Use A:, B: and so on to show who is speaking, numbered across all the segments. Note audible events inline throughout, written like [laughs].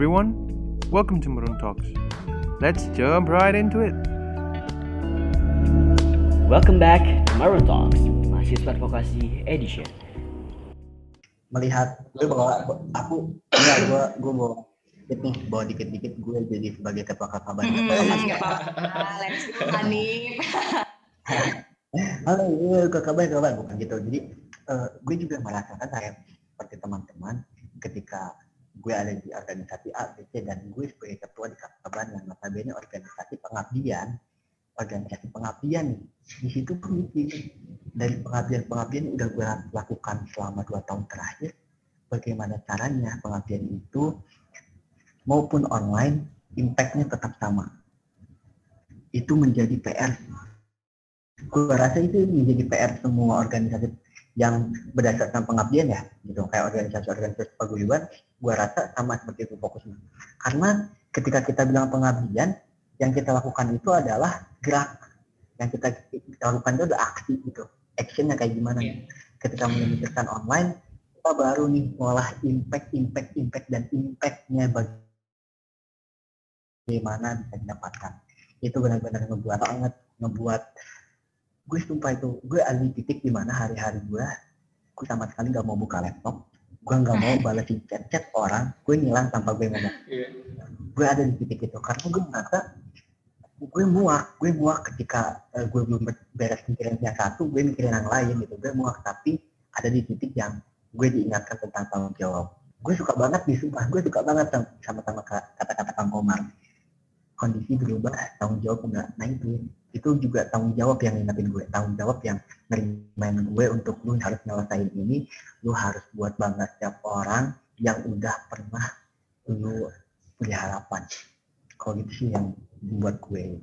A: everyone. Welcome to Maroon Talks. Let's jump right into it.
B: Welcome back to Maroon Talks, mahasiswa advokasi edition.
C: melihat gue bawa aku enggak gue gue bawa dikit nih bawa dikit-dikit gue jadi sebagai ketua KKBAN
D: Mm,
C: Ketua
D: nggak apa-apa. Let's go, Hanif.
C: halo gue KKBAN KKBAN bukan gitu jadi eh, gue juga merasakan kayak seperti teman-teman ketika gue ada di organisasi A, B, C, dan gue sebagai ketua di KKBAN yang notabene organisasi pengabdian. Organisasi pengabdian di situ mikir dari pengabdian-pengabdian udah gue lakukan selama dua tahun terakhir. Bagaimana caranya pengabdian itu maupun online impactnya tetap sama. Itu menjadi PR gue rasa itu menjadi PR semua organisasi yang berdasarkan pengabdian ya gitu. Kayak organisasi-organisasi paguyuban gue rasa sama seperti itu fokusnya karena ketika kita bilang pengabdian yang kita lakukan itu adalah gerak. Yang kita lakukan itu adalah aksi gitu. Actionnya kayak gimana nih ketika memikirkan online kita baru nih ngolah impact impact impact dan impactnya bagaimana bisa didapatkan. Itu benar-benar ngebuat banget ngebuat gue sumpah itu gue ada di titik di mana hari-hari gue gue sama sekali nggak mau buka laptop gue nggak mau [laughs] balesin chat-chat orang gue ngilang tanpa gue ngomong. Gue ada di titik itu karena gue merasa gue muak gue muak ketika uh, gue belum beres mikirin yang satu gue mikirin yang lain gitu gue muak. Tapi ada di titik yang gue diingatkan tentang tanggung jawab. Gue suka banget di sumpah gue suka banget sama sama kata-kata Kang Komar kondisi berubah tanggung jawab enggak nah itu juga tanggung jawab yang ingetin gue tanggung jawab yang nerimain gue untuk lu harus nyelesain ini lu harus buat bangga setiap orang yang udah pernah lu punya harapan. Kalau gitu sih yang buat gue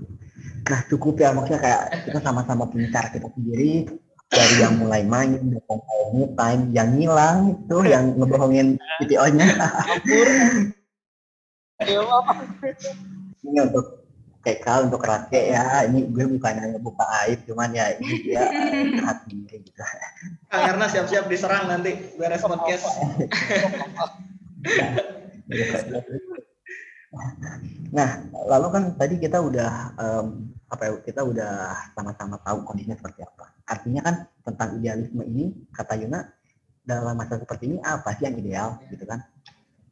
C: nah cukup ya maksudnya kayak kita sama-sama punya cara kita sendiri dari yang mulai main bohong time yang ngilang itu yang ngebohongin video-nya ini untuk TK untuk rake ya ini gue bukan hanya buka aib cuman ya ini dia [laughs] hati gitu
E: karena siap-siap diserang nanti beres podcast [laughs]
C: Nah, lalu kan tadi kita udah um, apa ya, kita udah sama-sama tahu kondisinya seperti apa. Artinya kan tentang idealisme ini kata Yuna dalam masa seperti ini apa sih yang ideal gitu kan?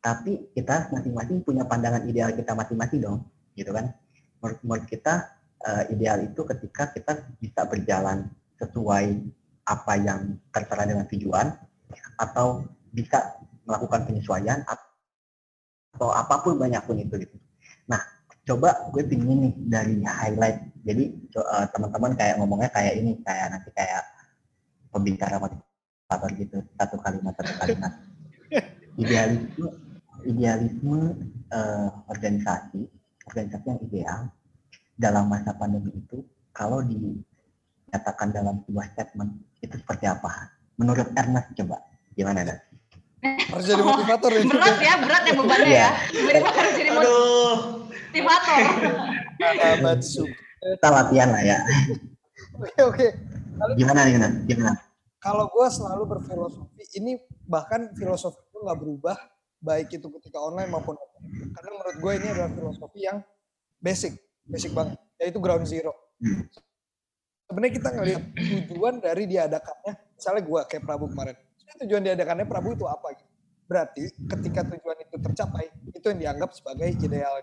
C: Tapi kita masing-masing punya pandangan ideal kita masing-masing dong, gitu kan? Menurut, menurut kita uh, ideal itu ketika kita bisa berjalan sesuai apa yang tertera dengan tujuan atau bisa melakukan penyesuaian atau apa pun banyak pun itu gitu. Nah, coba gue pingin nih dari highlight. Jadi uh, teman-teman kayak ngomongnya kayak ini, kayak nanti kayak pembicara motivator gitu, satu kalimat satu kalimat. [laughs] idealisme, idealisme uh, organisasi, organisasi yang ideal dalam masa pandemi itu kalau dinyatakan dalam sebuah statement itu seperti apa? Menurut Ernest coba gimana Ernest?
F: harus jadi motivator ya.
D: berat ya berat ya bebannya ya tiba-tiba harus jadi motivator.
C: Kita latihan lah ya.
F: Oke oke.
C: Gimana nih Gimana? Gimana?
F: Kalau gue selalu berfilosofi, ini bahkan filosofi itu nggak berubah baik itu ketika online maupun offline. Karena menurut gue ini adalah filosofi yang basic, basic banget, yaitu ground zero.
C: Hmm.
F: Sebenarnya kita ngelihat tujuan dari diadakannya, misalnya gue kayak Prabu kemarin, sebenarnya tujuan diadakannya Prabu itu apa gitu. Berarti ketika tujuan itu tercapai, itu yang dianggap sebagai ideal.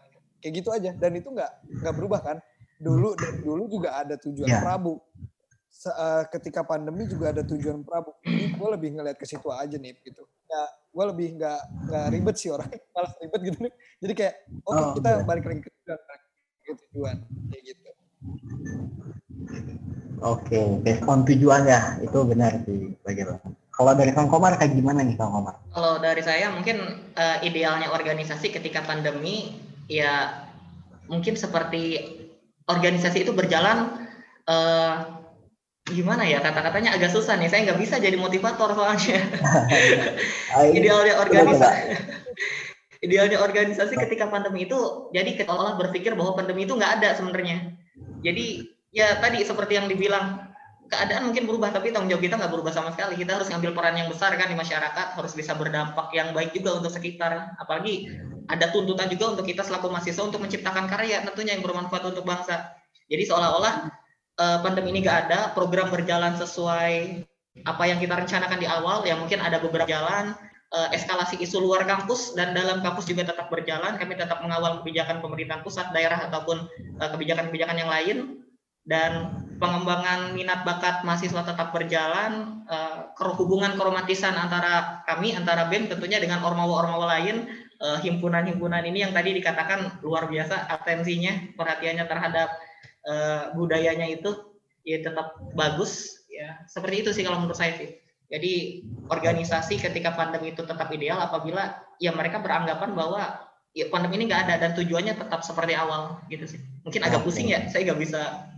F: Kayak gitu aja, dan itu nggak nggak berubah kan. Dulu dan dulu juga ada tujuan
C: Ya.
F: Prabu. Se- eh, ketika pandemi juga ada tujuan Prabu. Jadi gue lebih ngeliat ke situ aja nih gitu. Ya, gue lebih nggak nggak ribet sih orang, [laughs] malas ribet gitu nih. Jadi kayak, oke
C: Oh,
F: kita
C: iya.
F: balik lagi ke tujuan, ke tujuan, kayak gitu.
C: Oke, based on tujuan ya, itu benar sih bagaimana. Kalau dari Kang Komar kayak gimana nih Kang Komar?
E: Kalau dari saya mungkin eh, idealnya organisasi ketika pandemi ya mungkin seperti organisasi itu berjalan eh, gimana ya kata-katanya agak susah nih. Saya nggak bisa jadi motivator soalnya. [laughs] Idealnya organisasi [laughs] idealnya organisasi ketika pandemi itu jadi kita olah berpikir bahwa pandemi itu nggak ada sebenarnya. Jadi ya tadi seperti yang dibilang keadaan mungkin berubah tapi tanggung jawab kita nggak berubah sama sekali. Kita harus ngambil peran yang besar kan di masyarakat, harus bisa berdampak yang baik juga untuk sekitar. Apalagi ada tuntutan juga untuk kita selaku mahasiswa untuk menciptakan karya tentunya yang bermanfaat untuk bangsa. Jadi seolah-olah uh, pandemi ini gak ada, program berjalan sesuai apa yang kita rencanakan di awal, ya mungkin ada beberapa jalan, uh, eskalasi isu luar kampus dan dalam kampus juga tetap berjalan. Kami tetap mengawal kebijakan pemerintahan pusat, daerah ataupun kebijakan kebijakan-kebijakan yang lain dan pengembangan minat bakat mahasiswa tetap berjalan, uh, hubungan keromatisan antara kami, antara BEM tentunya dengan ormawa-ormawa lain, uh, himpunan-himpunan ini yang tadi dikatakan luar biasa atensinya, perhatiannya terhadap uh, budayanya itu ya tetap bagus, ya seperti itu sih kalau menurut saya sih. Jadi organisasi ketika pandemi itu tetap ideal apabila ya mereka beranggapan bahwa ya pandemi ini nggak ada dan tujuannya tetap seperti awal gitu sih. Mungkin agak pusing ya, saya nggak bisa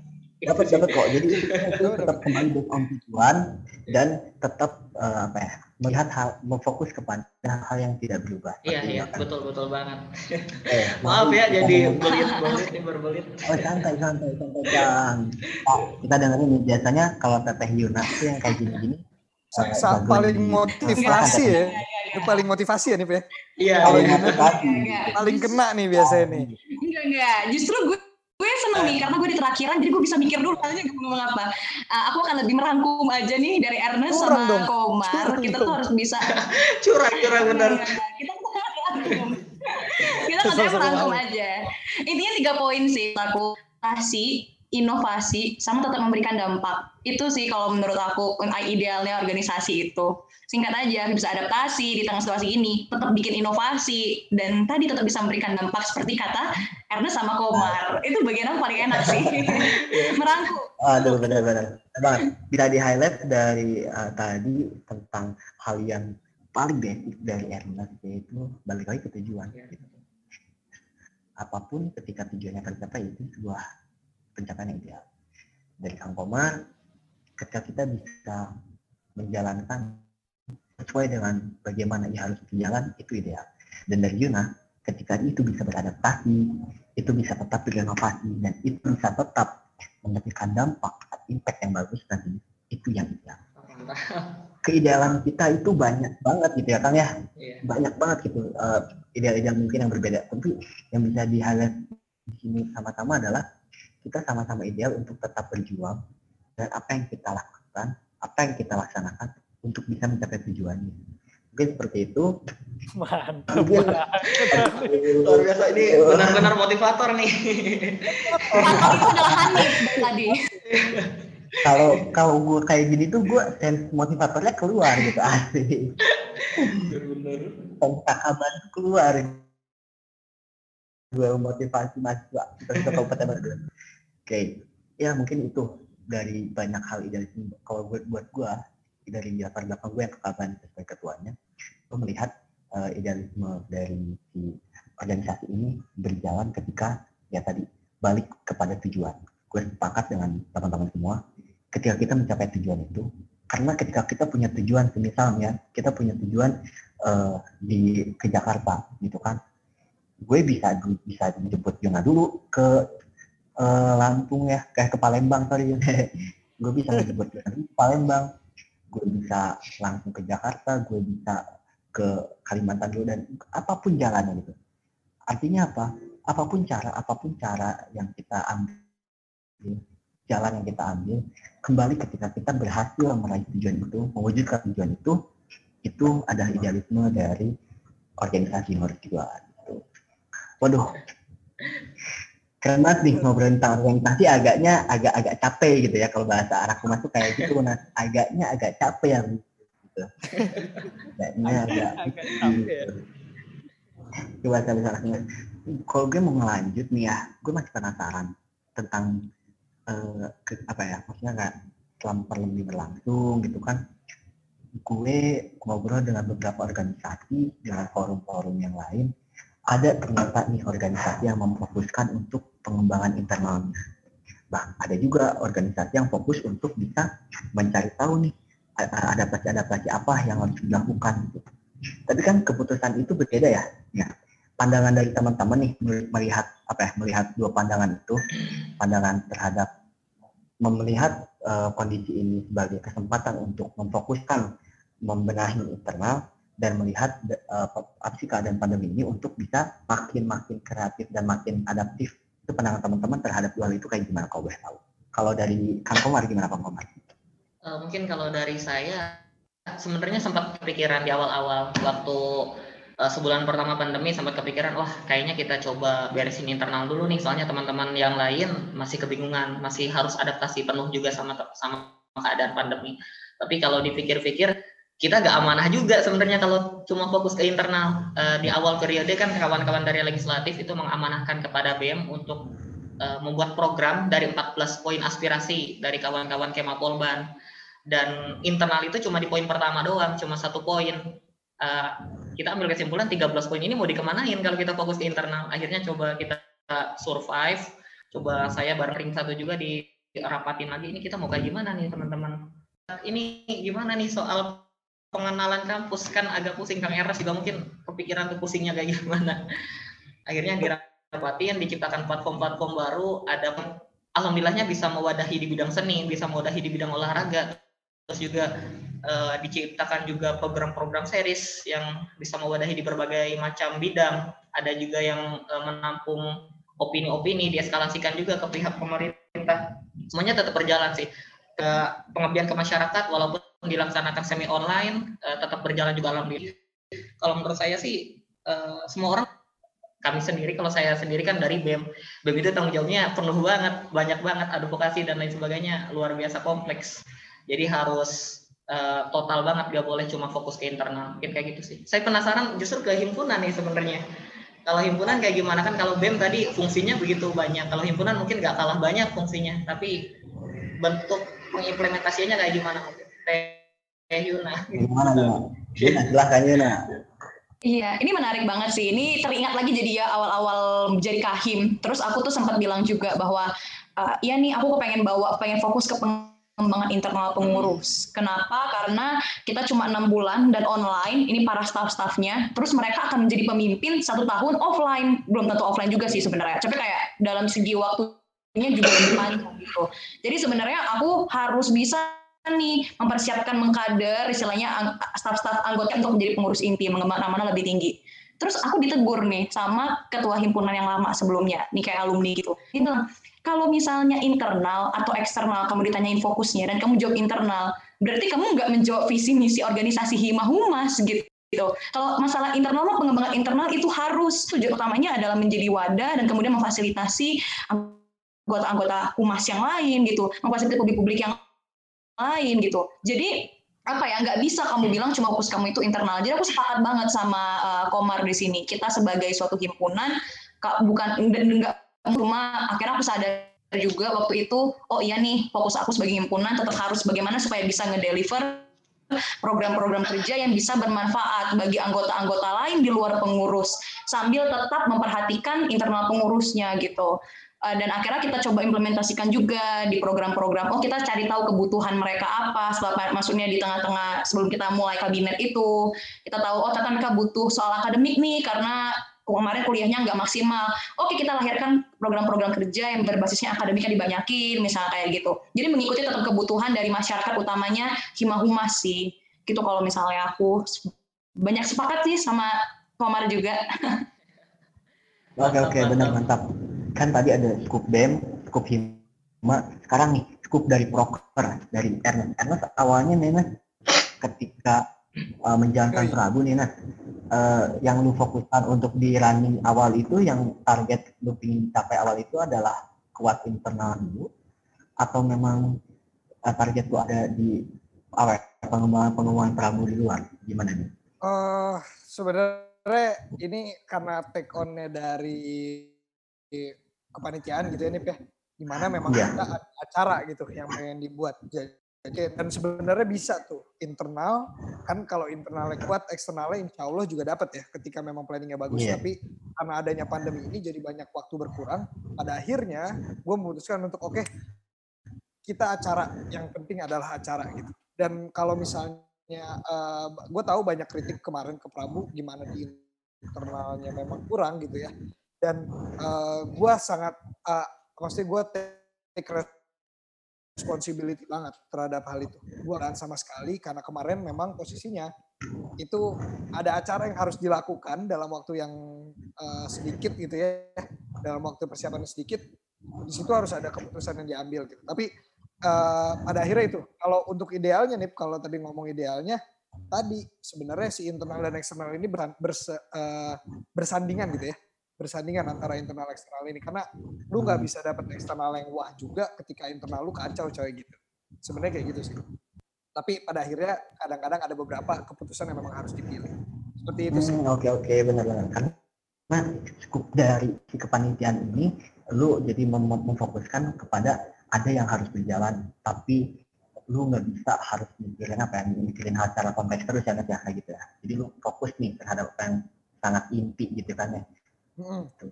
C: dapat dapat kok jadi [laughs] itu tetap kembali tujuan dan tetap uh, apa ya melihat hal memfokus kepada hal yang tidak berubah.
E: Iya iya kan. betul betul banget. Eh, [laughs] maaf ya jadi belit belit ini berbelit. [laughs]
C: Oh santai santai santai kang oh, kita dengerin nih biasanya kalau teteh Yuna itu yang kayak gini gini
F: saat paling motivasi ya itu paling motivasi ya nih ya
E: iya
F: paling paling kena nih biasanya nih.
D: Enggak enggak. Justru gue gue seneng nih karena gue di terakhiran jadi gue bisa mikir dulu katanya gue ngomong apa. Uh, aku akan lebih merangkum aja nih dari Ernest curang sama dong. Komar. Curang kita tuh harus bisa [laughs]
E: curang curang benar
D: kita [laughs] kita kan merangkum aja. Intinya tiga poin sih aku. Kasih inovasi sama tetap memberikan dampak. Itu sih kalau menurut aku idealnya organisasi itu. Singkat aja bisa adaptasi di tengah situasi ini tetap bikin inovasi dan tadi tetap bisa memberikan dampak seperti kata karena sama Komar. Itu bagian yang paling enak sih. [laughs] Merangkum
C: aduh benar-benar bang bisa di highlight dari uh, tadi tentang hal yang paling basic dari Ernest yaitu balik lagi ke tujuan. Gitu. apa pun ketika tujuannya tercapai itu sebuah pencapaian yang ideal. Dari Kang Komar ketika kita bisa menjalankan sesuai dengan bagaimana ia harus berjalan itu ideal. Dan dari Yuna ketika itu bisa beradaptasi itu bisa tetap berinovasi dan itu bisa tetap memberikan dampak impact yang bagus nanti itu yang ideal. Keidealan kita itu banyak banget gitu ya Kang ya? Yeah. banyak banget gitu uh, ideal-ideal mungkin yang berbeda. Tapi yang bisa di highlight di sini sama-sama adalah kita sama-sama ideal untuk tetap berjuang dan apa yang kita lakukan, apa yang kita laksanakan untuk bisa mencapai tujuannya. Mungkin seperti itu.
E: Mantap. Luar biasa ini benar-benar motivator nih.
D: tadi. [laughs]
C: Kalau kalau gue kayak gini tuh gue sense motivatornya keluar gitu asli. Bantu keluar. Gue motivasi mahasiswa kita kabupaten Bandung. Oke, okay. ya mungkin itu dari banyak hal idealisme kalau buat buat gue dari latar belakang gue yang kekaban sebagai ketuanya gue melihat uh, idealisme dari si organisasi ini berjalan ketika ya tadi balik kepada tujuan gue sepakat dengan teman-teman semua ketika kita mencapai tujuan itu karena ketika kita punya tujuan misalnya kita punya tujuan uh, di ke Jakarta gitu kan gue bisa bisa jemput Yona dulu ke uh, Lampung ya kayak ke Palembang sorry [laughs] gue bisa ke Palembang gue bisa langsung ke Jakarta gue bisa ke Kalimantan dulu dan apa pun jalannya gitu. Artinya apa? Apa pun cara apa pun cara yang kita ambil jalan yang kita ambil kembali ketika kita berhasil meraih tujuan itu mewujudkan tujuan itu itu adalah idealisme dari organisasi menurut gue gitu. waduh keren banget nih ngobrol tentang organisasi agaknya agak-agak capek gitu ya kalau bahasa anak rumah tuh kayak gitu nah agaknya agak capek yang gitu. Agaknya agak gitu. coba saya misalnya kalau gue mau ngelanjut nih ya gue masih penasaran tentang uh, ke, apa ya maksudnya nggak selama pandemi berlangsung gitu kan. Gue ngobrol dengan beberapa organisasi dengan forum-forum yang lain ada ternyata nih organisasi yang memfokuskan untuk pengembangan internalnya. Bah, ada juga organisasi yang fokus untuk bisa mencari tahu nih adaptasi-adaptasi apa yang harus dilakukan. Tapi kan keputusan itu berbeda ya. ya. Pandangan dari teman-teman nih melihat apa ya melihat dua pandangan itu, pandangan terhadap melihat uh, kondisi ini sebagai kesempatan untuk memfokuskan membenahi internal dan melihat uh, apa sih keadaan pandemi ini untuk bisa makin makin kreatif dan makin adaptif. Itu pandangan teman-teman terhadap dua hal itu kayak gimana kalau boleh tahu? Kalau dari Kang Komar gimana Kang Komar?
E: Uh, mungkin kalau dari saya sebenarnya sempat kepikiran di awal-awal waktu uh, sebulan pertama pandemi sempat kepikiran wah kayaknya kita coba beresin internal dulu nih. Soalnya teman-teman yang lain masih kebingungan masih harus adaptasi penuh juga sama sama keadaan pandemi. Tapi kalau dipikir-pikir kita gak amanah juga sebenarnya kalau cuma fokus ke internal. Uh, di awal periode kan kawan-kawan dari legislatif itu mengamanahkan kepada BEM untuk uh, membuat program dari 14 poin aspirasi dari kawan-kawan Kema Polban dan internal itu cuma di poin pertama doang cuma satu poin. Uh, kita ambil kesimpulan 13 poin ini mau dikemanain kalau kita fokus ke internal? Akhirnya coba kita survive coba saya bareng ring satu juga di rapatin lagi. Ini kita mau kayak gimana nih teman-teman? Ini gimana nih soal pengenalan kampus kan agak pusing Kang Eras juga mungkin kepikiran tuh pusingnya kayak gimana. [laughs] Akhirnya dirapatin, diciptakan platform-platform baru, ada alhamdulillahnya bisa mewadahi di bidang seni, bisa mewadahi di bidang olahraga. Terus juga uh, diciptakan juga program-program series yang bisa mewadahi di berbagai macam bidang. Ada juga yang uh, menampung opini-opini, dieskalasikan juga ke pihak pemerintah. Semuanya tetap berjalan sih. Ke pengabdian ke masyarakat walaupun dilaksanakan semi online uh, tetap berjalan juga alhamdulillah. Kalau menurut saya sih uh, semua orang kami sendiri kalau saya sendiri kan dari BEM. BEM itu tanggung jawabnya penuh banget, banyak banget advokasi dan lain sebagainya, luar biasa kompleks. Jadi harus uh, total banget gak boleh cuma fokus ke internal. Mungkin kayak gitu sih. Saya penasaran justru ke himpunan nih sebenarnya. Kalau himpunan kayak gimana kan kalau BEM tadi fungsinya begitu banyak. Kalau himpunan mungkin gak kalah banyak fungsinya, tapi bentuk pengimplementasinya kayak gimana? Teh Yuna.
C: Gimana Yuna? Yuna silahkan Yuna.
D: Iya, ini menarik banget sih. Ini teringat lagi jadi ya awal-awal jadi kahim. Terus aku tuh sempat bilang juga bahwa uh, ya nih aku pengen bawa, pengen fokus ke pengembangan internal pengurus. Kenapa? Karena kita cuma enam bulan dan online. Ini para staff-staffnya. Terus mereka akan menjadi pemimpin satu tahun offline. Belum tentu offline juga sih sebenarnya. Tapi kayak dalam segi waktunya juga lebih panjang gitu. Jadi sebenarnya aku harus bisa nih mempersiapkan mengkader istilahnya staf-staf anggota untuk menjadi pengurus inti mengembangkan amanah lebih tinggi. Terus aku ditegur nih sama ketua himpunan yang lama sebelumnya, nih kayak alumni gitu. Dia bilang, kalau misalnya internal atau eksternal kamu ditanyain fokusnya dan kamu jawab internal, berarti kamu nggak menjawab visi misi organisasi hima humas gitu. Gitu. Kalau masalah internal pengembangan internal itu harus tujuan utamanya adalah menjadi wadah dan kemudian memfasilitasi anggota-anggota humas yang lain gitu, memfasilitasi publik-publik yang lain gitu. Jadi apa ya nggak bisa kamu bilang cuma fokus kamu itu internal. Jadi aku sepakat banget sama uh, Komar di sini. Kita sebagai suatu himpunan bukan enggak cuma akhirnya aku sadar juga waktu itu oh iya nih fokus aku sebagai himpunan tetap harus bagaimana supaya bisa ngedeliver program-program kerja yang bisa bermanfaat bagi anggota-anggota lain di luar pengurus sambil tetap memperhatikan internal pengurusnya gitu. Eh, dan akhirnya kita coba implementasikan juga di program-program. Oh kita cari tahu kebutuhan mereka apa. Setelah maksudnya di tengah-tengah sebelum kita mulai kabinet itu kita tahu oh ternyata mereka butuh soal akademik nih karena kemarin kuliahnya nggak maksimal. Oke kita lahirkan program-program kerja yang berbasisnya akademiknya dibanyakin misalnya kayak gitu. Jadi mengikuti tetap kebutuhan dari masyarakat utamanya hima sih. Gitu kalau misalnya aku banyak sepakat sih sama Komar juga. [laughs]
C: Oke oke benar mantap kan tadi ada skup BEM, skup Hima, sekarang nih skup dari proker dari Ernest. Ernest awalnya nih Nes, ketika uh, menjalankan Prabu nih Nes, uh, yang lu fokuskan untuk di running awal itu yang target lu ingin capai awal itu adalah kuat internal dulu atau memang uh, target lu ada di awal pengembangan pengembangan Prabu di luar gimana nih?
F: Uh, sebenarnya ini karena take on-nya dari kepanitiaan gitu ya Nip ya. Di mana memang yeah. ada acara gitu yang pengen dibuat. Jadi dan sebenarnya bisa tuh internal kan kalau internalnya kuat eksternalnya insya Allah juga dapat ya ketika memang planningnya bagus. Yeah. tapi karena adanya pandemi ini jadi banyak waktu berkurang pada akhirnya gue memutuskan untuk oke okay, kita acara. Yang penting adalah acara gitu. Dan kalau misalnya uh, eh, gue tahu banyak kritik kemarin ke Prabu gimana di internalnya memang kurang gitu ya dan uh, eh, gue sangat uh, maksudnya gue take responsibility banget terhadap hal itu. Gue kan sama sekali karena kemarin memang posisinya itu ada acara yang harus dilakukan dalam waktu yang uh, sedikit gitu ya, dalam waktu persiapan sedikit. Di situ harus ada keputusan yang diambil gitu. Tapi uh, pada akhirnya itu, kalau untuk idealnya nih, kalau tadi ngomong idealnya, tadi sebenarnya si internal dan eksternal ini berse, uh, bersandingan gitu ya bersandingan antara internal eksternal ini. Karena lu nggak bisa dapat eksternal yang wah juga ketika internal lu kacau coy gitu. Sebenarnya kayak gitu sih. Tapi pada akhirnya kadang-kadang ada beberapa keputusan yang memang harus dipilih. Seperti itu sih.
C: Hmm, oke oke. Benar-benar kan nah cukup dari si kepanitiaan ini lu jadi mem memfokuskan kepada ada yang harus berjalan. Tapi lu nggak bisa harus mikirin apa yang mikirin hal secara kompleks terus ya kayak gitu ya. Jadi lu fokus nih terhadap apa yang sangat inti gitu kan ya
F: Hmm.
C: Oke,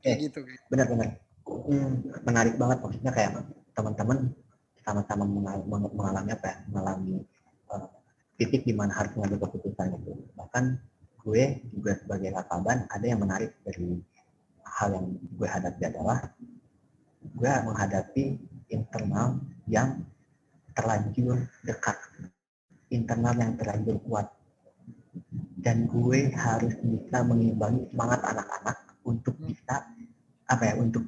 F: okay. gitu.
C: Benar-benar. Hmm, menarik banget maksudnya kayak teman-teman sama-sama mengalami apa ya? Mengalami uh, titik di mana harus mengambil keputusan itu. Bahkan gue juga sebagai akaban ada yang menarik dari hal yang gue hadapi adalah gue menghadapi internal yang terlanjur dekat, internal yang terlanjur kuat dan gue harus bisa mengimbangi semangat anak-anak untuk hmm. bisa apa ya untuk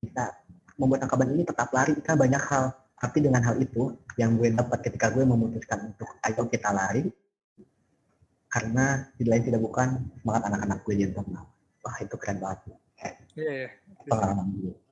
C: bisa membuat angkaban ini tetap lari kita banyak hal tapi dengan hal itu yang gue dapat ketika gue memutuskan untuk ayo kita lari karena di lain tidak bukan semangat anak-anak gue di internal wah itu keren banget
F: yeah, yeah.
C: pengalaman gue